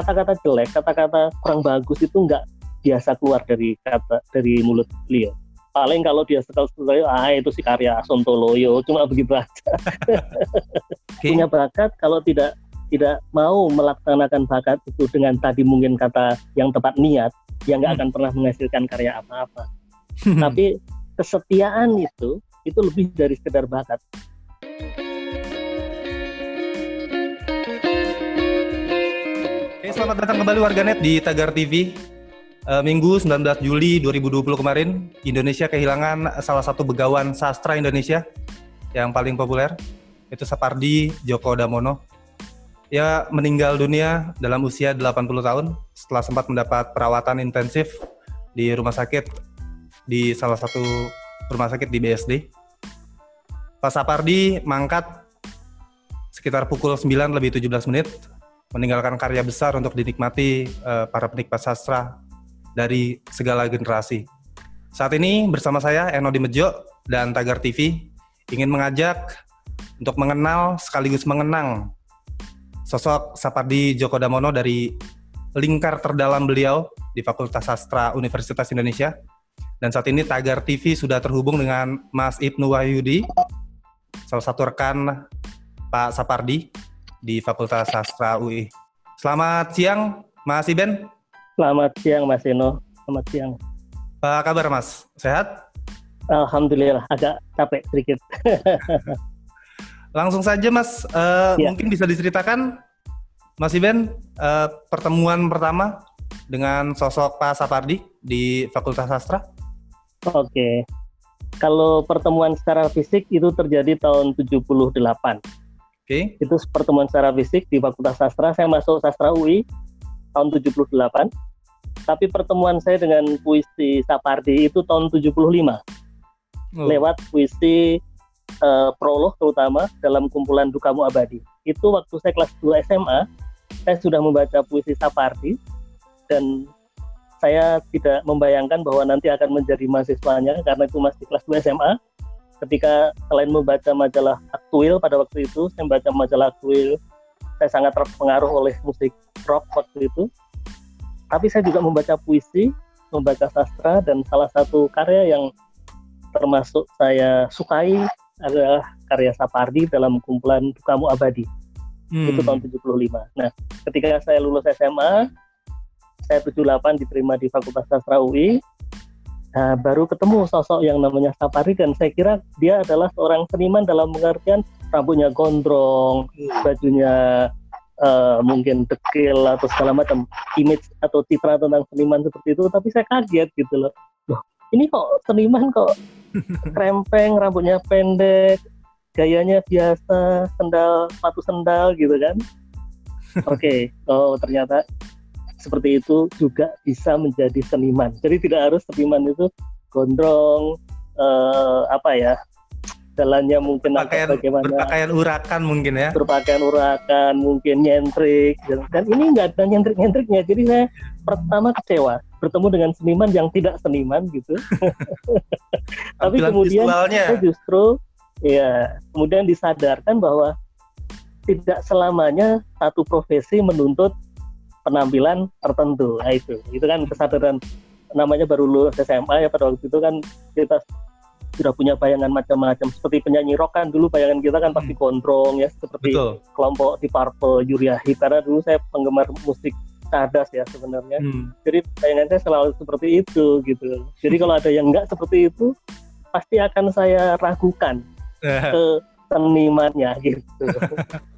kata-kata jelek, kata-kata kurang bagus itu nggak biasa keluar dari kata dari mulut beliau. Paling kalau dia sekali-sekali, ah itu si karya Sontoloyo, cuma begitu aja. okay. Punya bakat kalau tidak tidak mau melaksanakan bakat itu dengan tadi mungkin kata yang tepat niat, yang nggak hmm. akan pernah menghasilkan karya apa-apa. Tapi kesetiaan itu itu lebih dari sekedar bakat. Selamat datang kembali warganet di Tagar TV. Uh, Minggu 19 Juli 2020 kemarin, Indonesia kehilangan salah satu begawan sastra Indonesia yang paling populer, itu Sapardi Djoko Damono ia meninggal dunia dalam usia 80 tahun setelah sempat mendapat perawatan intensif di rumah sakit di salah satu rumah sakit di BSD. Pak Sapardi mangkat sekitar pukul 9 lebih 17 menit meninggalkan karya besar untuk dinikmati uh, para penikmat sastra dari segala generasi. Saat ini bersama saya Eno Dimejo dan Tagar TV ingin mengajak untuk mengenal sekaligus mengenang sosok Sapardi Djoko Damono dari lingkar terdalam beliau di Fakultas Sastra Universitas Indonesia. Dan saat ini Tagar TV sudah terhubung dengan Mas Ibnu Wahyudi, salah satu rekan Pak Sapardi di Fakultas Sastra UI. Selamat siang, Mas Iben. Selamat siang, Mas Eno. Selamat siang. Apa kabar, Mas? Sehat? Alhamdulillah, agak capek sedikit. Langsung saja Mas, uh, ya. mungkin bisa diceritakan Mas Iben uh, pertemuan pertama dengan sosok Pak Sapardi di Fakultas Sastra? Oke. Kalau pertemuan secara fisik itu terjadi tahun 78. Oke. Okay. Itu pertemuan secara fisik di Fakultas Sastra. Saya masuk Sastra UI tahun 78. Tapi pertemuan saya dengan puisi Sapardi itu tahun 75. Oh. Lewat puisi uh, prolog terutama dalam kumpulan Dukamu Abadi. Itu waktu saya kelas 2 SMA, saya sudah membaca puisi Sapardi dan saya tidak membayangkan bahwa nanti akan menjadi mahasiswanya karena itu masih kelas 2 SMA. Ketika selain membaca majalah Aktuil pada waktu itu, saya membaca majalah Aktuil, saya sangat terpengaruh oleh musik rock waktu itu. Tapi saya juga membaca puisi, membaca sastra, dan salah satu karya yang termasuk saya sukai adalah karya Sapardi dalam kumpulan Kamu Abadi. Hmm. Itu tahun 75. Nah, ketika saya lulus SMA, saya 78 diterima di Fakultas Sastra UI. Nah, baru ketemu sosok yang namanya Sapardi dan saya kira dia adalah seorang seniman dalam pengertian rambutnya gondrong, hmm. bajunya uh, mungkin dekil atau segala macam image atau citra tentang seniman seperti itu tapi saya kaget gitu loh loh ini kok seniman kok krempeng, rambutnya pendek, gayanya biasa, sendal, sepatu sendal gitu kan. Oke, okay. oh ternyata seperti itu juga bisa menjadi seniman. Jadi tidak harus seniman itu gondrong, uh, apa ya, jalannya mungkin berpakaian, bagaimana berpakaian urakan mungkin ya berpakaian urakan mungkin nyentrik dan ini nggak ada nyentrik nyentriknya jadi saya pertama kecewa bertemu dengan seniman yang tidak seniman gitu tapi kemudian visualnya. saya justru ya kemudian disadarkan bahwa tidak selamanya satu profesi menuntut penampilan tertentu. Nah, itu. Itu kan kesadaran namanya baru lulus SMA ya pada waktu itu kan kita sudah punya bayangan macam-macam. Seperti penyanyi rock kan dulu bayangan kita kan pasti hmm. gondrong ya seperti Betul. kelompok di Purple Yuriahi karena dulu saya penggemar musik cadas ya sebenarnya. Hmm. jadi bayangan saya selalu seperti itu gitu. Jadi kalau ada yang enggak seperti itu pasti akan saya ragukan ke senimannya gitu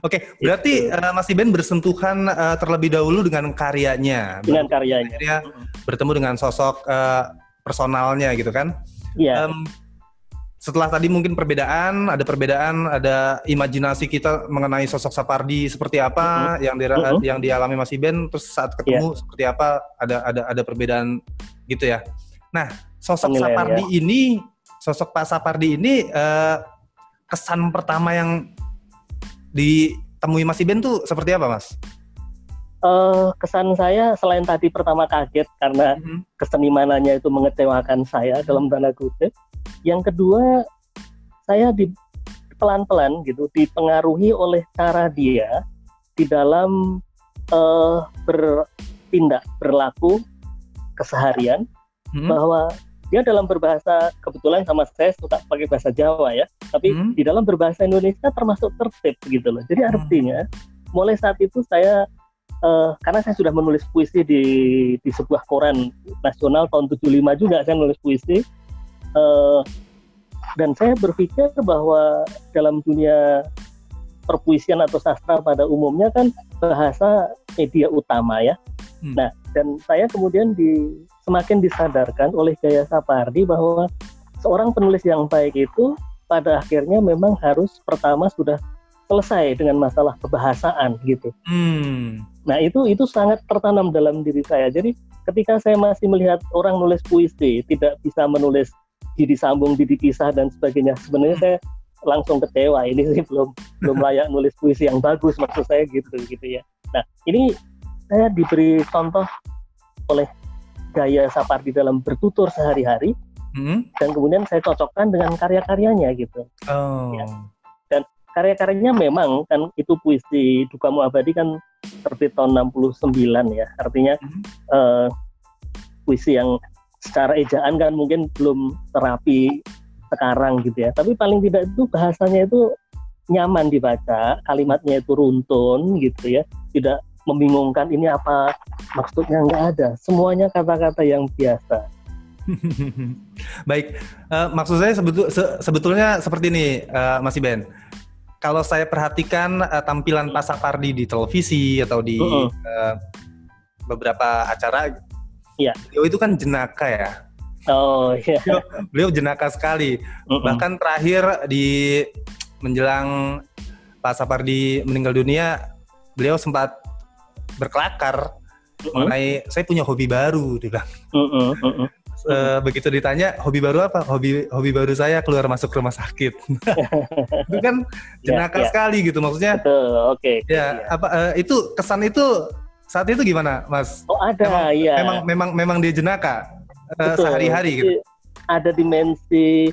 Oke, okay, berarti gitu. uh, Mas Iben bersentuhan uh, terlebih dahulu dengan karyanya. Dengan karyanya. Akhirnya bertemu dengan sosok uh, personalnya gitu kan? Iya. Um, setelah tadi mungkin perbedaan, ada perbedaan, ada imajinasi kita mengenai sosok Sapardi seperti apa uh -huh. yang di, uh -huh. yang dialami Mas Iben, terus saat ketemu yeah. seperti apa, ada ada ada perbedaan gitu ya. Nah, sosok Penilaian, Sapardi ya. ini, sosok Pak Sapardi ini uh, kesan pertama yang ditemui Mas Iben tuh seperti apa, Mas? uh, kesan saya selain tadi pertama kaget karena mm-hmm. kesenimanannya itu mengecewakan saya dalam tanda kutip. Yang kedua, saya di pelan-pelan gitu dipengaruhi oleh cara dia di dalam uh, bertindak berlaku keseharian hmm. bahwa dia dalam berbahasa kebetulan sama saya suka pakai bahasa Jawa ya tapi hmm. di dalam berbahasa Indonesia termasuk tertib gitu loh jadi hmm. artinya mulai saat itu saya uh, karena saya sudah menulis puisi di di sebuah koran nasional tahun 75 juga saya nulis puisi uh, dan saya berpikir bahwa dalam dunia perpuisian atau sastra pada umumnya kan bahasa media utama ya. Hmm. Nah, dan saya kemudian di semakin disadarkan oleh Gaya Sapardi bahwa seorang penulis yang baik itu pada akhirnya memang harus pertama sudah selesai dengan masalah kebahasaan gitu. Hmm. Nah itu itu sangat tertanam dalam diri saya. Jadi ketika saya masih melihat orang nulis puisi tidak bisa menulis didi sambung, didi pisah dan sebagainya, sebenarnya saya langsung kecewa. Ini sih belum belum layak nulis puisi yang bagus maksud saya gitu gitu ya. Nah ini saya diberi contoh oleh gaya Sapardi dalam bertutur sehari-hari hmm? dan kemudian saya cocokkan dengan karya-karyanya gitu. Oh. Ya karya-karyanya memang kan itu puisi Dukamu Abadi kan terbit tahun 69 ya artinya hmm. uh, puisi yang secara ejaan kan mungkin belum terapi sekarang gitu ya tapi paling tidak itu bahasanya itu nyaman dibaca kalimatnya itu runtun gitu ya tidak membingungkan ini apa maksudnya nggak ada semuanya kata-kata yang biasa baik uh, maksud saya sebetul, se sebetulnya seperti ini uh, Mas Ben kalau saya perhatikan uh, tampilan Pak Sapardi di televisi atau di uh -uh. Uh, beberapa acara, ya. beliau itu kan jenaka ya. Oh iya. Beliau, beliau jenaka sekali. Uh -uh. Bahkan terakhir di menjelang Pak Sapardi meninggal dunia, beliau sempat berkelakar mengenai saya punya hobi baru, dia bilang. Uh -uh. Uh -uh uh, begitu ditanya hobi baru apa? Hobi hobi baru saya keluar masuk rumah sakit. itu kan ya, jenaka yeah, yeah. sekali gitu maksudnya. Oke. Okay. Ya, yeah. apa uh, itu kesan itu saat itu gimana, Mas? Oh, ada memang, ya. Memang memang memang dia jenaka uh, sehari-hari gitu. Ada dimensi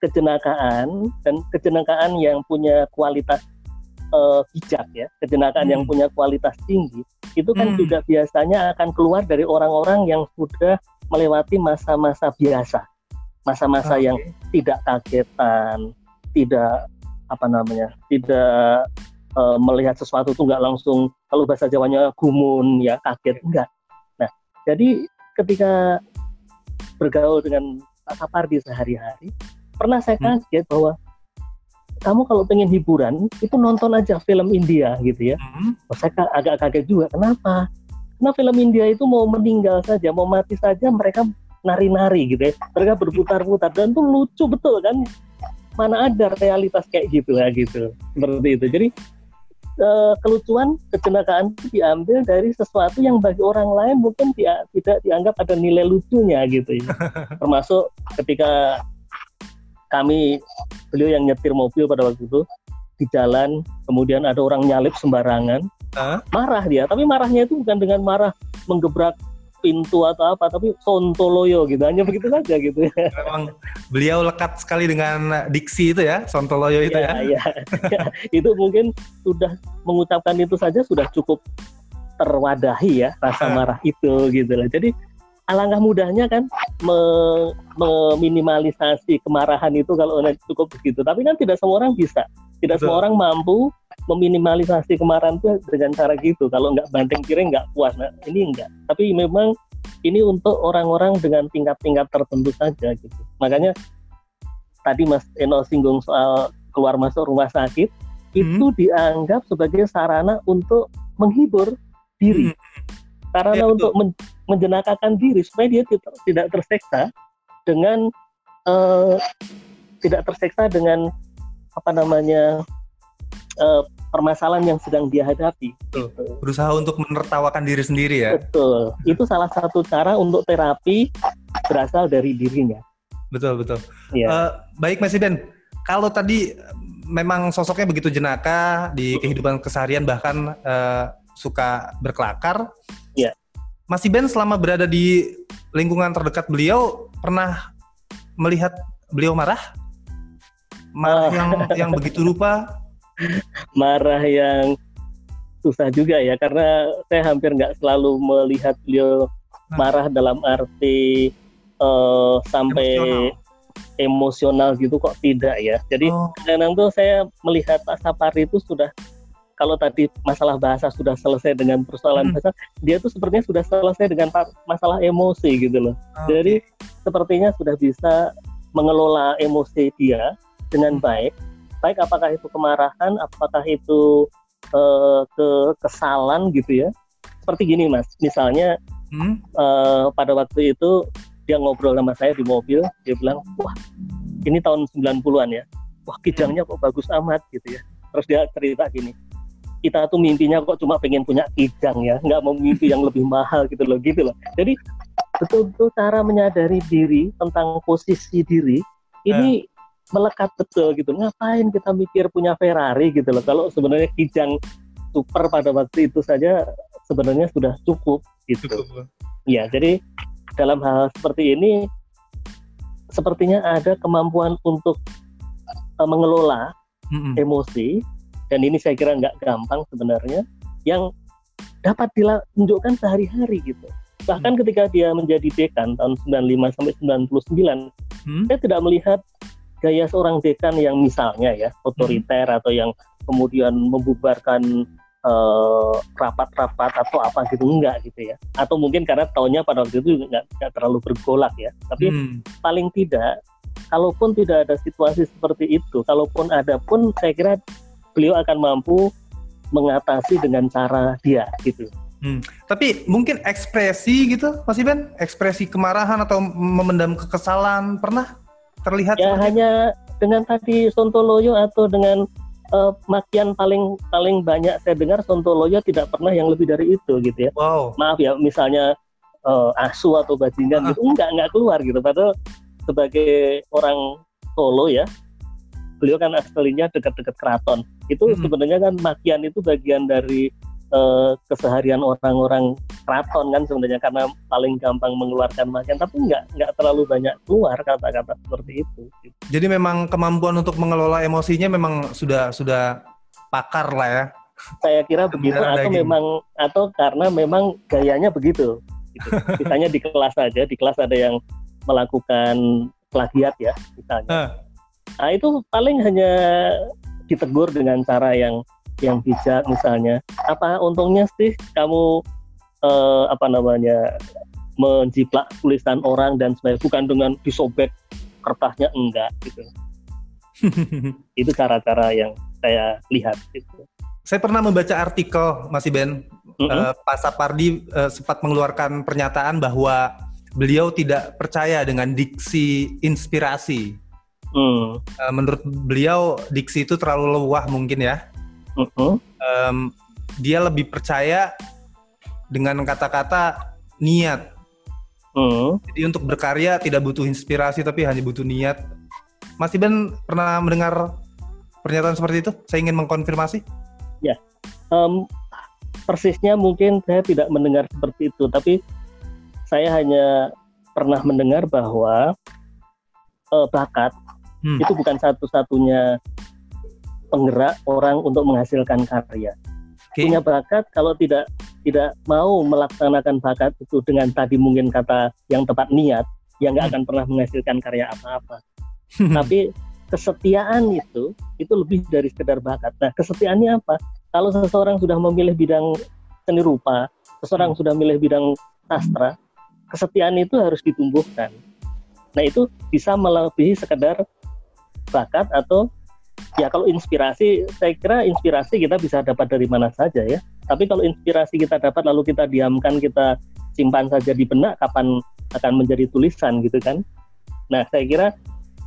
kejenakaan dan kejenakaan yang punya kualitas uh, bijak ya, kejenakaan hmm. yang punya kualitas tinggi itu kan hmm. juga biasanya akan keluar dari orang-orang yang sudah melewati masa-masa biasa, masa-masa okay. yang tidak kagetan, tidak apa namanya, tidak uh, melihat sesuatu itu nggak langsung kalau bahasa Jawanya gumun ya kaget enggak. Nah, jadi ketika bergaul dengan Pak Sapardi sehari-hari, pernah saya hmm. kaget hmm. bahwa kamu kalau pengen hiburan itu nonton aja film India gitu ya. Hmm. Oh, saya agak kaget juga. Kenapa? Karena film India itu mau meninggal saja, mau mati saja mereka nari-nari gitu ya. Mereka berputar-putar dan itu lucu betul kan. Mana ada realitas kayak gitu ya gitu. Seperti itu. Jadi uh, kelucuan, kecelakaan itu diambil dari sesuatu yang bagi orang lain mungkin dia, tidak dianggap ada nilai lucunya gitu ya. Termasuk ketika kami beliau yang nyetir mobil pada waktu itu di jalan, kemudian ada orang nyalip sembarangan, huh? marah dia tapi marahnya itu bukan dengan marah menggebrak pintu atau apa tapi sontoloyo gitu hanya begitu saja gitu ya memang beliau lekat sekali dengan diksi itu ya sontoloyo itu ya, ya. ya. itu mungkin sudah mengucapkan itu saja sudah cukup terwadahi ya rasa marah itu gitu lah jadi alangkah mudahnya kan me meminimalisasi kemarahan itu kalau cukup begitu tapi kan tidak semua orang bisa tidak Betul. semua orang mampu meminimalisasi kemarahan itu dengan cara gitu. Kalau nggak banting piring nggak puas. Nah, ini enggak. Tapi memang ini untuk orang-orang dengan tingkat-tingkat tertentu saja gitu. Makanya tadi Mas Eno singgung soal keluar masuk rumah sakit hmm. itu dianggap sebagai sarana untuk menghibur diri. Hmm. Sarana ya, untuk men menjenakakan diri supaya dia tidak terseksa dengan uh, tidak terseksa dengan apa namanya uh, permasalahan yang sedang dia hadapi. Betul. Gitu. Berusaha untuk menertawakan diri sendiri ya. Betul. Itu salah satu cara untuk terapi berasal dari dirinya. Betul betul. Ya. Uh, baik Mas Iden, kalau tadi memang sosoknya begitu jenaka di kehidupan keseharian bahkan uh, suka berkelakar. Mas Iben selama berada di lingkungan terdekat beliau pernah melihat beliau marah? marah yang yang begitu rupa marah yang susah juga ya karena saya hampir nggak selalu melihat beliau hmm. marah dalam arti uh, sampai emosional. emosional gitu kok tidak ya. Jadi oh. kadang-kadang tuh saya melihat Pak Sapari itu sudah kalau tadi masalah bahasa sudah selesai dengan persoalan hmm. bahasa, dia tuh sepertinya sudah selesai dengan masalah emosi gitu loh. Okay. Jadi sepertinya sudah bisa mengelola emosi dia dengan hmm. baik. Baik apakah itu kemarahan, apakah itu uh, ke kesalan gitu ya. Seperti gini Mas, misalnya hmm? uh, pada waktu itu dia ngobrol sama saya di mobil, dia bilang, "Wah, ini tahun 90-an ya. Wah, kijangnya kok bagus amat gitu ya." Terus dia cerita gini, kita tuh mimpinya kok cuma pengen punya kijang ya, nggak mau mimpi yang lebih mahal gitu loh, gitu loh. Jadi betul-betul cara menyadari diri tentang posisi diri ini eh. melekat betul gitu. Ngapain kita mikir punya Ferrari gitu loh? Kalau sebenarnya kijang super pada waktu itu saja sebenarnya sudah cukup gitu. Cukup. Ya, jadi dalam hal seperti ini sepertinya ada kemampuan untuk uh, mengelola mm -hmm. emosi dan ini saya kira nggak gampang sebenarnya yang dapat ditunjukkan sehari-hari gitu bahkan hmm. ketika dia menjadi dekan tahun 95 sampai 99 hmm? saya tidak melihat gaya seorang dekan yang misalnya ya otoriter hmm. atau yang kemudian membubarkan eh, rapat-rapat uh, atau apa gitu enggak gitu ya atau mungkin karena tahunnya pada waktu itu enggak, enggak terlalu bergolak ya tapi hmm. paling tidak kalaupun tidak ada situasi seperti itu kalaupun ada pun saya kira beliau akan mampu mengatasi dengan cara dia gitu. Hmm. Tapi mungkin ekspresi gitu, Mas Iben, ekspresi kemarahan atau memendam kekesalan pernah terlihat? Ya hanya itu? dengan tadi Sontoloyo atau dengan uh, makian paling paling banyak saya dengar Sontoloyo tidak pernah yang lebih dari itu gitu ya. Wow. Maaf ya, misalnya uh, asu atau bajingan uh. gitu enggak enggak keluar gitu. Padahal sebagai orang Solo ya, beliau kan aslinya dekat-dekat keraton. Itu hmm. sebenarnya kan makian itu bagian dari uh, keseharian orang-orang keraton kan sebenarnya karena paling gampang mengeluarkan makian tapi nggak nggak terlalu banyak keluar kata-kata seperti itu. Jadi memang kemampuan untuk mengelola emosinya memang sudah sudah pakar lah ya. Saya kira begitu atau gini. memang atau karena memang gayanya begitu. Gitu. Misalnya di kelas saja, di kelas ada yang melakukan plagiat ya misalnya. Uh Nah itu paling hanya ditegur dengan cara yang yang bijak misalnya. Apa untungnya sih kamu eh, apa namanya menjiplak tulisan orang dan sebagainya bukan dengan disobek kertasnya enggak gitu. itu cara-cara yang saya lihat gitu. Saya pernah membaca artikel Mas Ben mm -hmm. uh, Pak Sapardi uh, sempat mengeluarkan pernyataan bahwa beliau tidak percaya dengan diksi inspirasi Hmm. Uh, menurut beliau diksi itu terlalu luah mungkin ya. Uh -uh. Um, dia lebih percaya dengan kata-kata niat. Uh. Jadi untuk berkarya tidak butuh inspirasi tapi hanya butuh niat. Mas Iban pernah mendengar pernyataan seperti itu? Saya ingin mengkonfirmasi. Ya, um, persisnya mungkin saya tidak mendengar seperti itu, tapi saya hanya pernah mendengar bahwa uh, bakat hmm. itu bukan satu-satunya penggerak orang untuk menghasilkan karya. Okay. Punya bakat kalau tidak tidak mau melaksanakan bakat itu dengan tadi mungkin kata yang tepat niat, yang nggak hmm. akan pernah menghasilkan karya apa-apa. Hmm. Tapi kesetiaan itu itu lebih dari sekedar bakat. Nah, kesetiaannya apa? Kalau seseorang sudah memilih bidang seni rupa, seseorang hmm. sudah memilih bidang sastra, kesetiaan itu harus ditumbuhkan. Nah, itu bisa melebihi sekedar bakat atau ya kalau inspirasi saya kira inspirasi kita bisa dapat dari mana saja ya tapi kalau inspirasi kita dapat lalu kita diamkan kita simpan saja di benak kapan akan menjadi tulisan gitu kan nah saya kira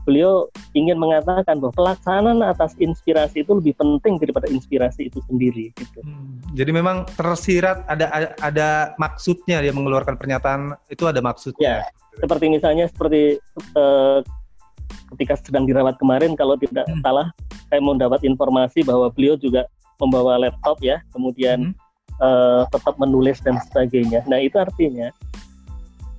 beliau ingin mengatakan bahwa pelaksanaan atas inspirasi itu lebih penting daripada inspirasi itu sendiri gitu. Hmm, jadi memang tersirat ada, ada ada maksudnya dia mengeluarkan pernyataan itu ada maksudnya. Ya, seperti misalnya seperti uh, ketika sedang dirawat kemarin kalau tidak hmm. salah saya mendapat informasi bahwa beliau juga membawa laptop ya kemudian hmm. uh, tetap menulis dan sebagainya. Nah itu artinya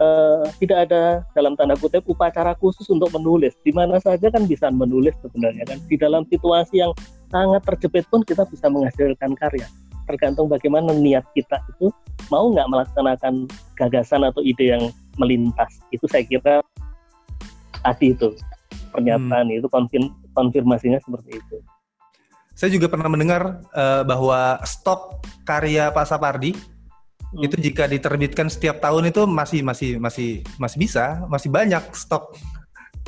uh, tidak ada dalam tanda kutip upacara khusus untuk menulis. Di mana saja kan bisa menulis sebenarnya kan. Di dalam situasi yang sangat terjepit pun kita bisa menghasilkan karya. Tergantung bagaimana niat kita itu mau nggak melaksanakan gagasan atau ide yang melintas. Itu saya kira tadi itu pernyataan hmm. itu konfirm, konfirmasinya seperti itu. Saya juga pernah mendengar uh, bahwa stok karya Pak Sapardi hmm. itu jika diterbitkan setiap tahun itu masih masih masih masih bisa, masih banyak stok.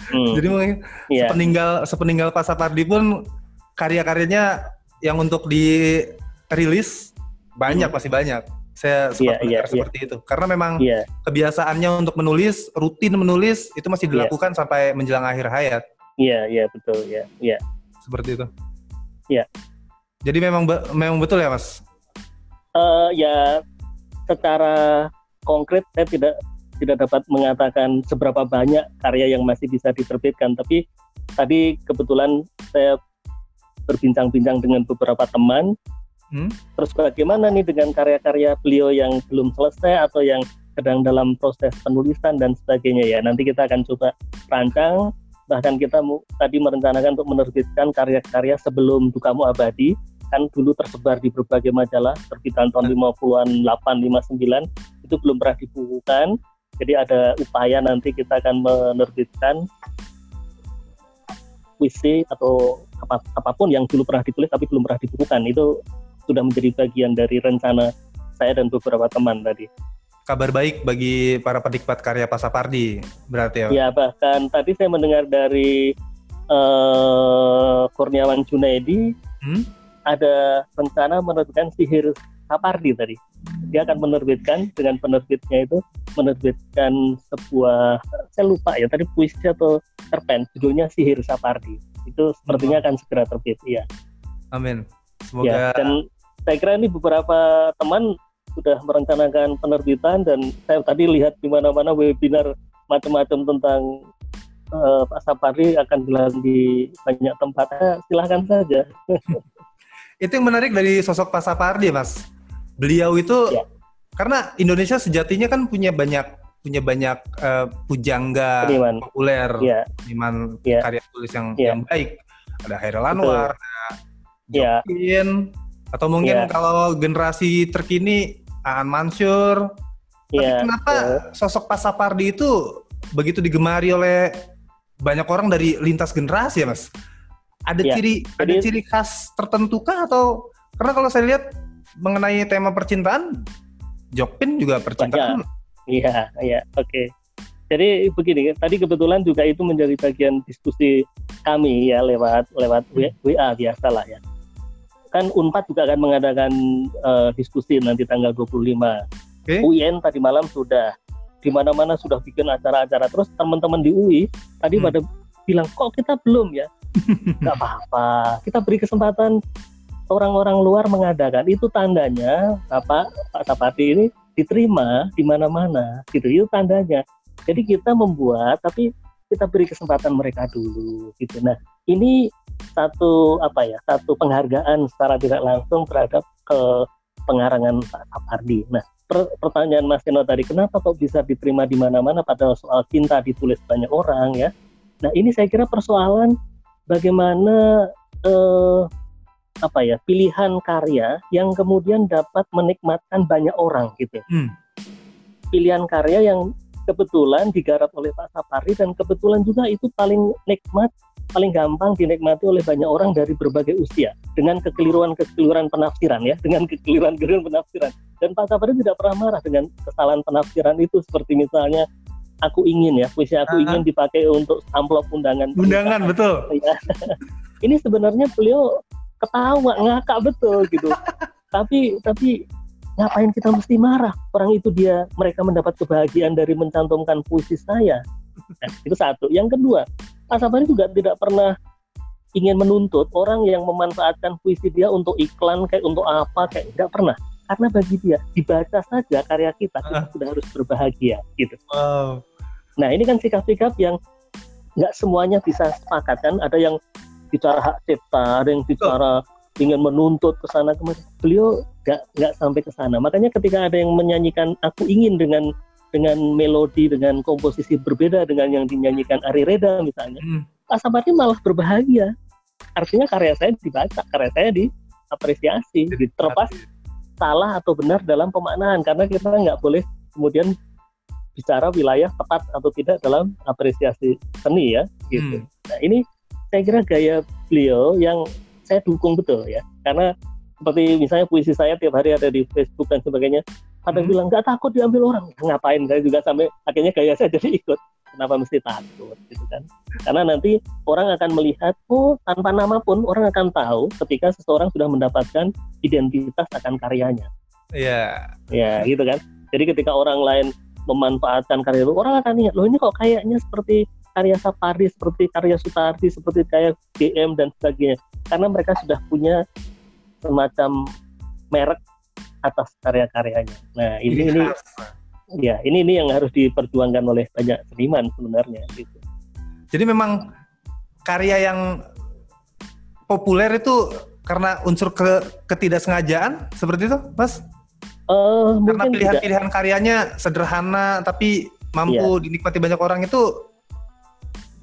Hmm. Jadi mungkin yeah. sepeninggal sepeninggal Pak Sapardi pun karya-karyanya yang untuk dirilis banyak hmm. masih banyak. Saya sempat yeah, yeah, iya. seperti yeah. itu. Karena memang yeah. kebiasaannya untuk menulis, rutin menulis itu masih iya. dilakukan yeah. sampai menjelang akhir hayat. Iya, yeah, iya yeah, betul, ya. Yeah, yeah. Seperti itu. Iya. Yeah. Jadi memang memang betul ya, Mas? Uh, ya secara konkret saya tidak tidak dapat mengatakan seberapa banyak karya yang masih bisa diterbitkan, tapi tadi kebetulan saya berbincang-bincang dengan beberapa teman. Hmm? Terus bagaimana nih dengan karya-karya beliau yang belum selesai atau yang sedang dalam proses penulisan dan sebagainya ya. Nanti kita akan coba rancang. Bahkan kita tadi merencanakan untuk menerbitkan karya-karya sebelum Dukamu Abadi kan dulu tersebar di berbagai majalah terbitan tahun 50-an 8 59 itu belum pernah dibukukan jadi ada upaya nanti kita akan menerbitkan puisi atau apa, apa pun yang dulu pernah ditulis tapi belum pernah dibukukan itu sudah menjadi bagian dari rencana saya dan beberapa teman tadi. Kabar baik bagi para penikmat karya Pasapardi berarti ya? Ya bahkan tadi saya mendengar dari uh, Kurniawan Junaidi hmm? ada rencana menerbitkan sihir Sapardi tadi. Dia akan menerbitkan dengan penerbitnya itu menerbitkan sebuah saya lupa ya tadi puisi atau cerpen judulnya Sihir Sapardi itu sepertinya akan segera terbit ya. Amin. Semoga. Ya, dan saya kira ini beberapa teman sudah merencanakan penerbitan dan saya tadi lihat di mana-mana webinar macam-macam tentang uh, Pak Sapardi akan dilakukan di banyak tempat. Eh, silahkan saja. itu yang menarik dari sosok Pak Sapardi, Mas. Beliau itu ya. karena Indonesia sejatinya kan punya banyak punya banyak uh, pujangga Peniman. populer, yeah. peniman yeah. karya tulis yang yeah. yang baik. Ada Hairil Anwar, ada iya. Jokin. Atau mungkin yeah. kalau generasi terkini Aan Mansur. Tapi yeah. kenapa yeah. sosok Pak Sapardi itu begitu digemari oleh banyak orang dari lintas generasi ya, Mas? Ada yeah. ciri Jadi, ada ciri khas tertentu kah atau karena kalau saya lihat mengenai tema percintaan, Jokpin juga percintaan. Iya, iya, oke. Okay. Jadi begini, tadi kebetulan juga itu menjadi bagian diskusi kami ya lewat lewat WA biasa lah ya. Kan Unpad juga akan mengadakan uh, diskusi nanti tanggal 25. Okay. UIN tadi malam sudah di mana-mana sudah bikin acara-acara. Terus teman-teman di UI tadi hmm. pada bilang kok kita belum ya? Gak apa-apa, kita beri kesempatan orang-orang luar mengadakan. Itu tandanya apa Pak Sapati ini diterima di mana-mana gitu itu tandanya jadi kita membuat tapi kita beri kesempatan mereka dulu gitu nah ini satu apa ya satu penghargaan secara tidak langsung terhadap ke pengarangan Pak Sapardi nah per, pertanyaan Mas Tino tadi kenapa kok bisa diterima di mana-mana padahal soal cinta ditulis banyak orang ya nah ini saya kira persoalan bagaimana eh, apa ya pilihan karya yang kemudian dapat menikmatkan banyak orang gitu. Hmm. Pilihan karya yang kebetulan digarap oleh Pak Sapari dan kebetulan juga itu paling nikmat, paling gampang dinikmati oleh banyak orang dari berbagai usia dengan kekeliruan-kekeliruan penafsiran ya, dengan kekeliruan-kekeliruan penafsiran. Dan Pak Sapari tidak pernah marah dengan kesalahan penafsiran itu seperti misalnya aku ingin ya puisi aku uh -huh. ingin dipakai untuk amplop undangan undangan betul ya. ini sebenarnya beliau ketawa ngakak betul gitu tapi tapi ngapain kita mesti marah orang itu dia mereka mendapat kebahagiaan dari mencantumkan puisi saya nah, itu satu yang kedua Pak Sabari juga tidak pernah ingin menuntut orang yang memanfaatkan puisi dia untuk iklan kayak untuk apa kayak nggak pernah karena bagi dia dibaca saja karya kita kita sudah harus berbahagia gitu wow. nah ini kan sikap-sikap yang nggak semuanya bisa sepakat kan ada yang bicara hak cipta, ada yang bicara oh. ingin menuntut ke sana kemari. Beliau nggak nggak sampai ke sana. Makanya ketika ada yang menyanyikan aku ingin dengan dengan melodi dengan komposisi berbeda dengan yang dinyanyikan Ari Reda misalnya, hmm. Pak Sapardi malah berbahagia. Artinya karya saya dibaca, karya saya diapresiasi. Terlepas salah atau benar dalam pemaknaan karena kita nggak boleh kemudian bicara wilayah tepat atau tidak dalam apresiasi seni ya gitu. Hmm. Nah ini saya kira gaya beliau yang saya dukung betul ya karena seperti misalnya puisi saya tiap hari ada di Facebook dan sebagainya ada hmm. bilang nggak takut diambil orang. Ngapain? Saya juga sampai akhirnya gaya saya jadi ikut. Kenapa mesti takut gitu kan? Karena nanti orang akan melihat oh tanpa nama pun orang akan tahu ketika seseorang sudah mendapatkan identitas akan karyanya. Iya. Yeah. ya gitu kan? Jadi ketika orang lain memanfaatkan karya itu orang akan lihat loh ini kok kayaknya seperti karya Sapari seperti karya Sutardi seperti kayak DM dan sebagainya. Karena mereka sudah punya semacam merek atas karya-karyanya nah ini ini ya ini ini yang harus diperjuangkan oleh banyak seniman sebenarnya gitu. Jadi memang karya yang populer itu karena unsur ke ketidaksengajaan seperti itu, Mas? Uh, karena pilihan-pilihan karyanya sederhana tapi mampu ya. dinikmati banyak orang itu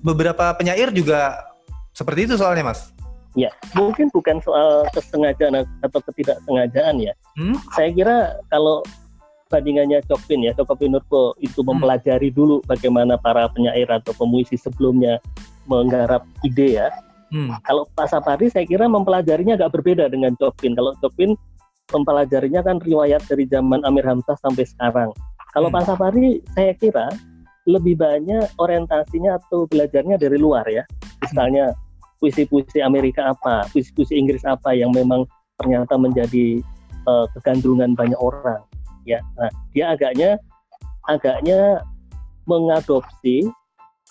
beberapa penyair juga seperti itu soalnya, Mas. Ya, mungkin bukan soal kesengajaan atau ketidaksengajaan ya. Hmm? Saya kira kalau bandingannya Chopin ya, Chopin Nurko itu hmm. mempelajari dulu bagaimana para penyair atau pemuisi sebelumnya menggarap ide ya. Hmm. Kalau Pak Sapari saya kira mempelajarinya agak berbeda dengan Chopin. Kalau Chopin mempelajarinya kan riwayat dari zaman Amir Hamzah sampai sekarang. Kalau hmm. Pak Sapari saya kira lebih banyak orientasinya atau belajarnya dari luar ya. Misalnya puisi-puisi Amerika apa, puisi-puisi Inggris apa yang memang ternyata menjadi uh, kegandrungan banyak orang ya nah dia agaknya agaknya mengadopsi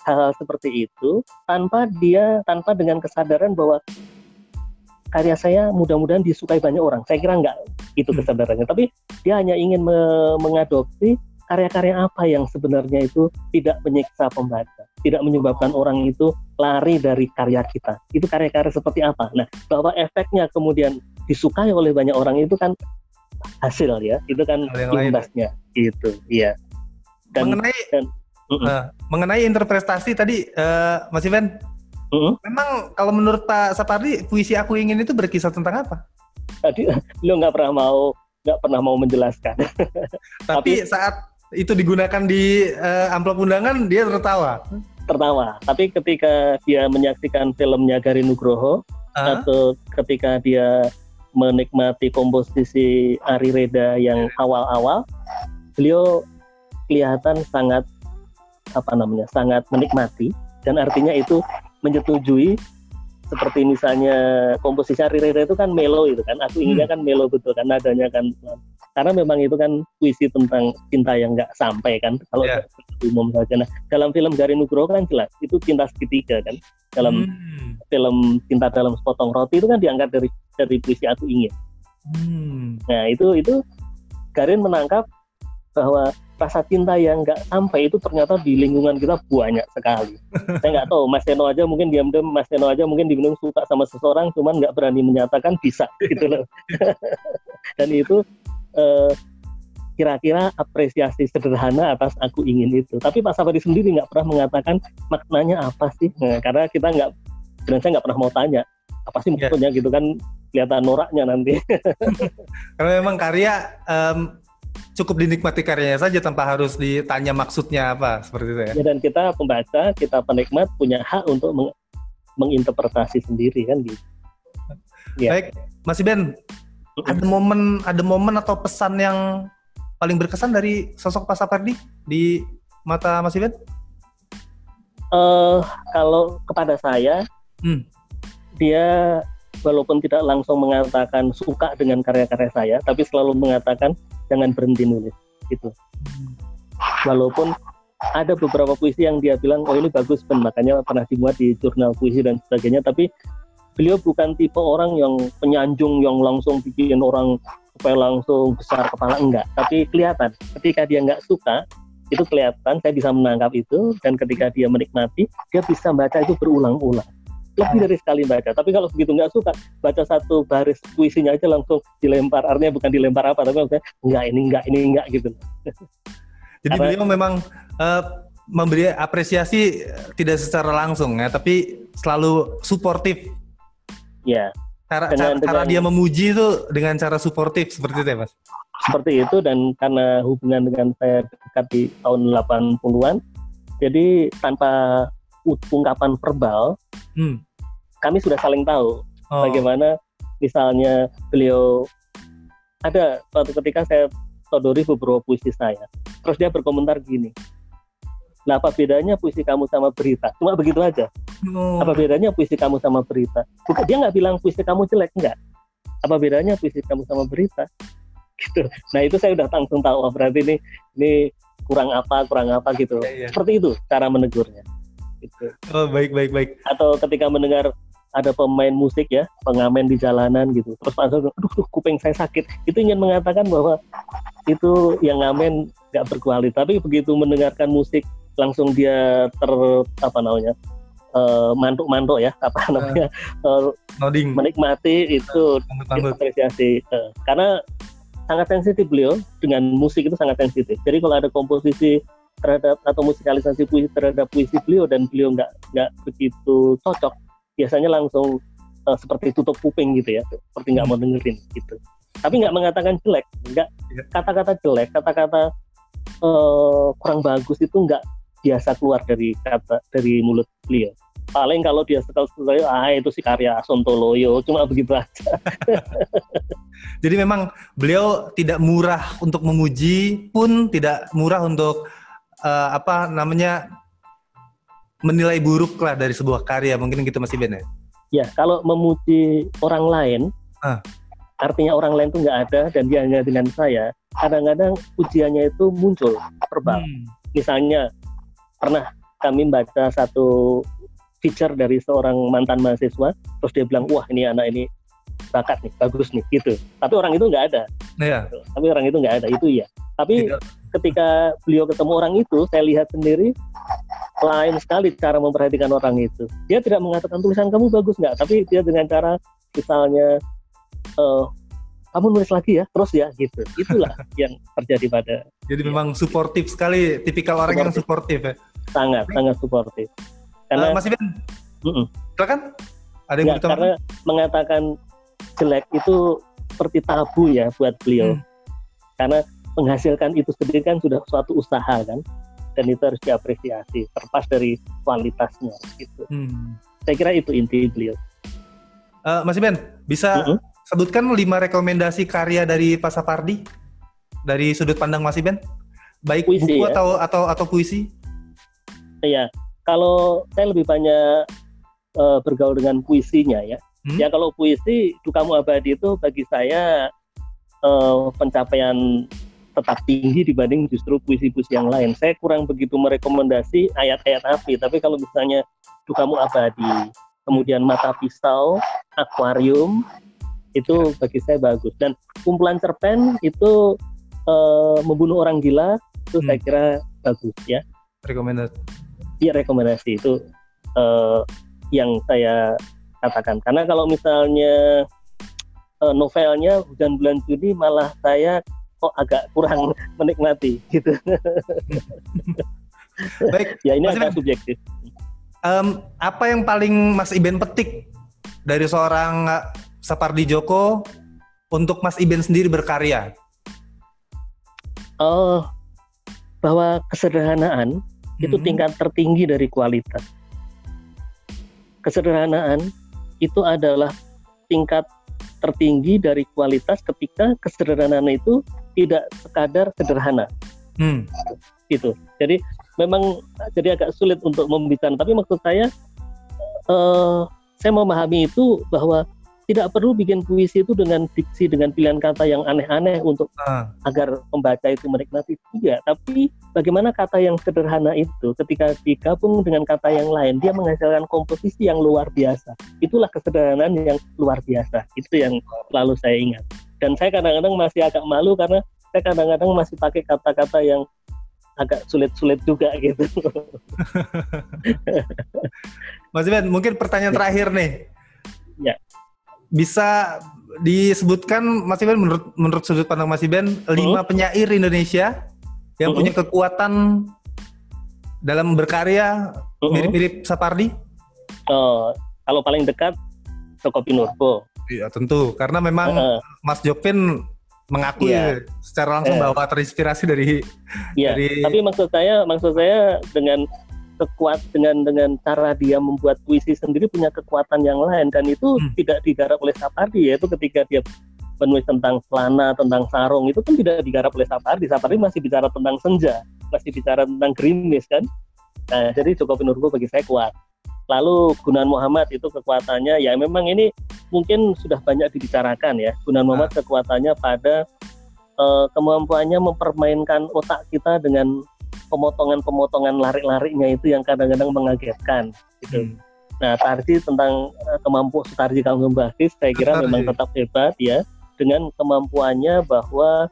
hal-hal seperti itu tanpa dia tanpa dengan kesadaran bahwa karya saya mudah-mudahan disukai banyak orang saya kira enggak itu hmm. kesadarannya tapi dia hanya ingin me mengadopsi karya-karya apa yang sebenarnya itu tidak menyiksa pembaca tidak menyebabkan orang itu lari dari karya kita? Itu karya-karya seperti apa? Nah bahwa efeknya kemudian disukai oleh banyak orang itu kan hasil ya itu kan imbasnya. Itu iya. Dan, mengenai dan, uh, mengenai interpretasi tadi uh, Mas Ivan uh -uh. memang kalau menurut Pak Sapardi puisi aku ingin itu berkisah tentang apa? Tadi lo nggak pernah mau nggak pernah mau menjelaskan. Tapi, tapi saat itu digunakan di uh, amplop undangan dia tertawa. Tertawa. Tapi ketika dia menyaksikan filmnya Gari Nugroho uh -huh. atau ketika dia menikmati komposisi Ari Reda yang awal-awal, beliau kelihatan sangat apa namanya sangat menikmati. Dan artinya itu menyetujui seperti misalnya komposisi Ari Reda itu kan melo itu kan. Aku inginnya hmm. kan melo betul kan nadanya kan karena memang itu kan puisi tentang cinta yang nggak sampai kan kalau yeah. umum saja nah dalam film Gari Nugroho kan jelas itu cinta segitiga kan dalam hmm. film cinta dalam sepotong roti itu kan diangkat dari dari puisi aku ingin hmm. nah itu itu Garin menangkap bahwa rasa cinta yang nggak sampai itu ternyata di lingkungan kita banyak sekali. Saya nggak tahu, Mas Teno aja mungkin diam-diam, Mas Teno aja mungkin dibilang suka sama seseorang, cuman nggak berani menyatakan bisa gitu loh. Dan itu eh, kira-kira apresiasi sederhana atas aku ingin itu. Tapi Pak Sabari sendiri nggak pernah mengatakan maknanya apa sih, nah, karena kita nggak, dan saya nggak pernah mau tanya apa sih ya. maksudnya yeah. gitu kan kelihatan noraknya nanti. Karena memang karya um, cukup dinikmati karyanya saja tanpa harus ditanya maksudnya apa seperti itu ya. ya dan kita pembaca, kita penikmat punya hak untuk meng menginterpretasi sendiri kan gitu. Ya. Baik, Mas Ben, ada momen ada momen atau pesan yang paling berkesan dari sosok Pak Sapardi di mata Mas Iben? Uh, kalau kepada saya, hmm. dia walaupun tidak langsung mengatakan suka dengan karya-karya saya, tapi selalu mengatakan jangan berhenti nulis. Gitu. Walaupun ada beberapa puisi yang dia bilang, oh ini bagus, ben makanya pernah dimuat di jurnal puisi dan sebagainya, tapi beliau bukan tipe orang yang penyanjung yang langsung bikin orang supaya langsung besar kepala enggak. Tapi kelihatan. Ketika dia enggak suka itu kelihatan saya bisa menangkap itu dan ketika dia menikmati dia bisa baca itu berulang-ulang. Lebih dari sekali baca. Tapi kalau begitu nggak suka baca satu baris puisinya aja langsung dilempar. Artinya bukan dilempar apa tapi maksudnya enggak ini enggak ini enggak gitu. Jadi Karena, beliau memang uh, memberi apresiasi tidak secara langsung ya tapi selalu suportif Ya, Cara, dengan, cara, cara dia memuji itu dengan cara suportif seperti itu ya mas? Seperti itu dan karena hubungan dengan saya dekat di tahun 80-an, jadi tanpa ungkapan verbal, hmm. kami sudah saling tahu oh. bagaimana misalnya beliau ada suatu ketika saya todori beberapa puisi saya, terus dia berkomentar gini, Nah, apa bedanya puisi kamu sama berita? Cuma begitu aja. Oh. Apa bedanya puisi kamu sama berita? Bukan dia nggak bilang puisi kamu jelek enggak. Apa bedanya puisi kamu sama berita? Gitu. Nah itu saya udah langsung tahu oh, berarti ini ini kurang apa kurang apa gitu. Ya, ya. Seperti itu cara menegurnya. Gitu. Oh baik baik baik. Atau ketika mendengar ada pemain musik ya pengamen di jalanan gitu terus langsung aduh kuping saya sakit itu ingin mengatakan bahwa itu yang ngamen nggak berkualitas tapi begitu mendengarkan musik langsung dia ter apa namanya uh, mantuk-mantuk ya apa ah. namanya uh, menikmati itu uh, apresiasi uh, karena sangat sensitif beliau dengan musik itu sangat sensitif. Jadi kalau ada komposisi terhadap atau musikalisasi puisi terhadap puisi beliau dan beliau nggak nggak begitu cocok biasanya langsung uh, seperti tutup kuping gitu ya seperti nggak mau dengerin gitu. Tapi nggak mengatakan jelek nggak iya. kata-kata jelek kata-kata uh, kurang bagus itu nggak biasa keluar dari kata dari mulut beliau paling kalau dia sekali-sekali ah itu si karya Sontoloyo cuma begitu aja jadi memang beliau tidak murah untuk memuji pun tidak murah untuk uh, apa namanya menilai buruk lah dari sebuah karya mungkin gitu masih benar ya? ya kalau memuji orang lain ah. artinya orang lain itu nggak ada dan dia hanya dengan saya kadang-kadang pujiannya itu muncul verbal hmm. misalnya pernah kami baca satu feature dari seorang mantan mahasiswa terus dia bilang wah ini anak ini bakat nih bagus nih gitu. Tapi orang itu nggak ada. Yeah. tapi orang itu nggak ada itu ya tapi yeah. ketika beliau ketemu orang itu saya lihat sendiri lain sekali cara memperhatikan orang itu. Dia tidak mengatakan tulisan kamu bagus nggak? Tapi dia dengan cara misalnya uh, kamu nulis lagi ya terus ya gitu. Itulah yang terjadi pada jadi ya. memang suportif sekali tipikal orang yang suportif. ya. Sangat sangat suportif. Karena uh, Mas Iben -uh. silakan. Ada yang Nggak, karena mengatakan jelek itu seperti tabu ya buat beliau. Hmm. karena menghasilkan itu sendiri kan sudah suatu usaha kan dan itu harus diapresiasi terlepas dari kualitasnya gitu. Hmm. saya kira itu inti beliau. Uh, Mas Iben bisa uh -uh sebutkan lima rekomendasi karya dari Pak Sapardi dari sudut pandang Mas Iben. Baik puisi, buku ya? atau atau atau puisi? Iya, kalau saya lebih banyak uh, bergaul dengan puisinya ya. Hmm? Ya kalau puisi Dukamu Abadi itu bagi saya uh, pencapaian tetap tinggi dibanding justru puisi-puisi yang lain. Saya kurang begitu merekomendasi ayat-ayat api, tapi kalau misalnya Dukamu Abadi, kemudian Mata Pisau, Akuarium, itu bagi saya bagus. Dan kumpulan cerpen itu uh, membunuh orang gila itu hmm. saya kira bagus ya. Rekomendasi iya rekomendasi itu uh, yang saya katakan. Karena kalau misalnya uh, novelnya hujan bulan Juni malah saya kok agak kurang menikmati gitu. Baik ya ini Mas agak subjektif. Um, apa yang paling Mas Iben petik dari seorang Sapardi Djoko untuk Mas Iben sendiri berkarya? Oh, bahwa kesederhanaan hmm. itu tingkat tertinggi dari kualitas. Kesederhanaan itu adalah tingkat tertinggi dari kualitas ketika kesederhanaan itu tidak sekadar sederhana. Hmm. Itu. Jadi memang jadi agak sulit untuk membicarakan. Tapi maksud saya, uh, saya memahami itu bahwa tidak perlu bikin puisi itu dengan diksi dengan pilihan kata yang aneh-aneh untuk uh. agar pembaca itu menikmati tidak tapi bagaimana kata yang sederhana itu ketika digabung dengan kata yang lain dia menghasilkan komposisi yang luar biasa itulah kesederhanaan yang luar biasa itu yang selalu saya ingat dan saya kadang-kadang masih agak malu karena saya kadang-kadang masih pakai kata-kata yang agak sulit-sulit juga gitu. Mas Ben, mungkin pertanyaan terakhir nih. Ya bisa disebutkan Mas Iben menurut menurut sudut pandang Mas Iben lima hmm? penyair Indonesia yang hmm? punya kekuatan dalam berkarya mirip-mirip Sapardi? Oh, kalau paling dekat Joko Pinurbo. Iya tentu, karena memang uh, Mas Jopin mengaku iya. secara langsung uh, bahwa terinspirasi dari. Iya. Dari... Tapi maksud saya, maksud saya dengan kekuat dengan dengan cara dia membuat puisi sendiri punya kekuatan yang lain. Dan itu hmm. tidak digarap oleh Sapardi yaitu ketika dia menulis tentang celana tentang sarung itu kan tidak digarap oleh Sapardi. Sapardi masih bicara tentang senja masih bicara tentang gerimis kan? Nah jadi Joko Pinurbo bagi saya kuat. Lalu Gunan Muhammad itu kekuatannya ya memang ini mungkin sudah banyak dibicarakan ya. Gunan Muhammad nah. kekuatannya pada uh, kemampuannya mempermainkan otak kita dengan pemotongan-pemotongan lari-larinya itu yang kadang-kadang mengagetkan gitu. Hmm. Nah, Tarji tentang uh, kemampuan Sutarji Kanggung Bakis saya kira Sutarji. memang tetap hebat ya dengan kemampuannya bahwa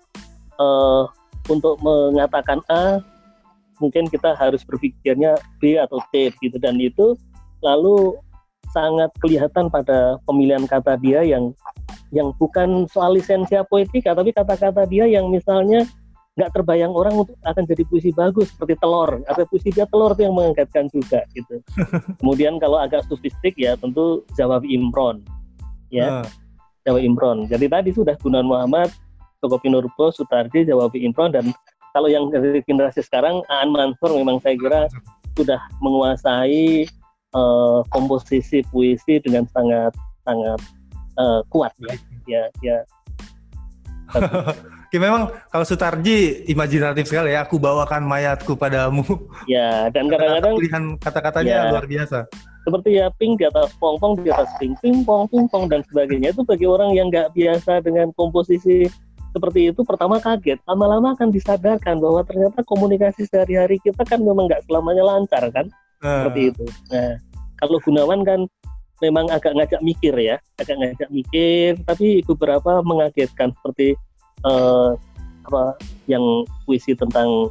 uh, untuk mengatakan A mungkin kita harus berpikirnya B atau C gitu dan itu lalu sangat kelihatan pada pemilihan kata dia yang yang bukan soal lisensia poetika tapi kata-kata dia yang misalnya nggak terbayang orang untuk akan jadi puisi bagus seperti telur. Atau puisi dia telur itu yang mengagetkan juga gitu. Kemudian kalau agak sofistik ya tentu Jawab Imron ya. Uh. Jawa Imron. Jadi tadi sudah Gunawan Muhammad Toko Pinurbo Sutardi Jawab Imron dan kalau yang dari generasi sekarang Aan Mansur memang saya kira sudah menguasai uh, komposisi puisi dengan sangat sangat uh, kuat ya. Ya ya Ya memang kalau Sutarji imajinatif sekali ya. Aku bawakan mayatku padamu. Ya dan kadang-kadang pilihan kata-katanya ya, luar biasa. Seperti ya ping di atas pong pong di atas ping ping pong ping pong dan sebagainya itu bagi orang yang nggak biasa dengan komposisi seperti itu pertama kaget lama-lama akan disadarkan bahwa ternyata komunikasi sehari-hari kita kan memang nggak selamanya lancar kan uh. seperti itu. Nah kalau Gunawan kan memang agak ngajak mikir ya, agak ngajak mikir, tapi beberapa mengagetkan seperti uh, apa yang puisi tentang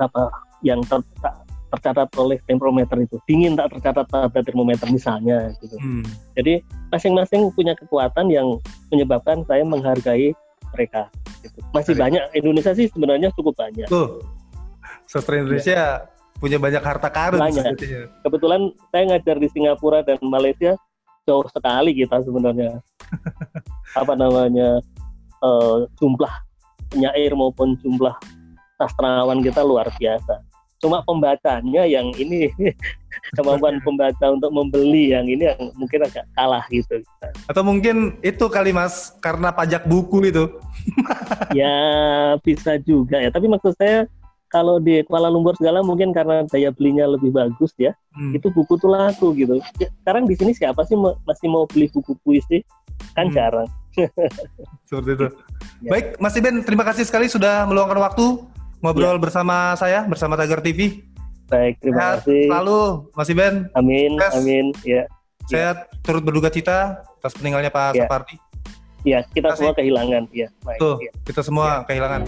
apa yang ter, tercatat oleh temperometer itu dingin tak tercatat pada termometer misalnya gitu. Hmm. Jadi masing-masing punya kekuatan yang menyebabkan saya menghargai mereka. Gitu. Masih Hari. banyak Indonesia sih sebenarnya cukup banyak. Tuh, sastra Indonesia ya. punya banyak harta karun. Banyak. Kebetulan saya ngajar di Singapura dan Malaysia jauh sekali kita sebenarnya. apa namanya uh, jumlah penyair maupun jumlah sastrawan kita luar biasa. Cuma pembacanya yang ini kemampuan pembaca untuk membeli yang ini yang mungkin agak kalah gitu. Atau mungkin itu kali mas karena pajak buku itu. ya bisa juga ya. Tapi maksud saya kalau di Kuala Lumpur segala mungkin karena daya belinya lebih bagus ya. Hmm. Itu buku tuh laku gitu. Sekarang di sini siapa sih masih mau beli buku puisi? Kan hmm. jarang. Seperti itu. Ya. Baik, Mas Iben, terima kasih sekali sudah meluangkan waktu ngobrol ya. bersama saya, bersama Tagar TV. Baik, terima Sehat kasih. Selalu, Mas Iben. Amin, Yes. amin. Ya. Saya ya. turut berduka cita atas meninggalnya Pak ya. Sapardi. Iya, kita semua kehilangan. Ya, baik. Tuh, ya. kita semua ya. kehilangan.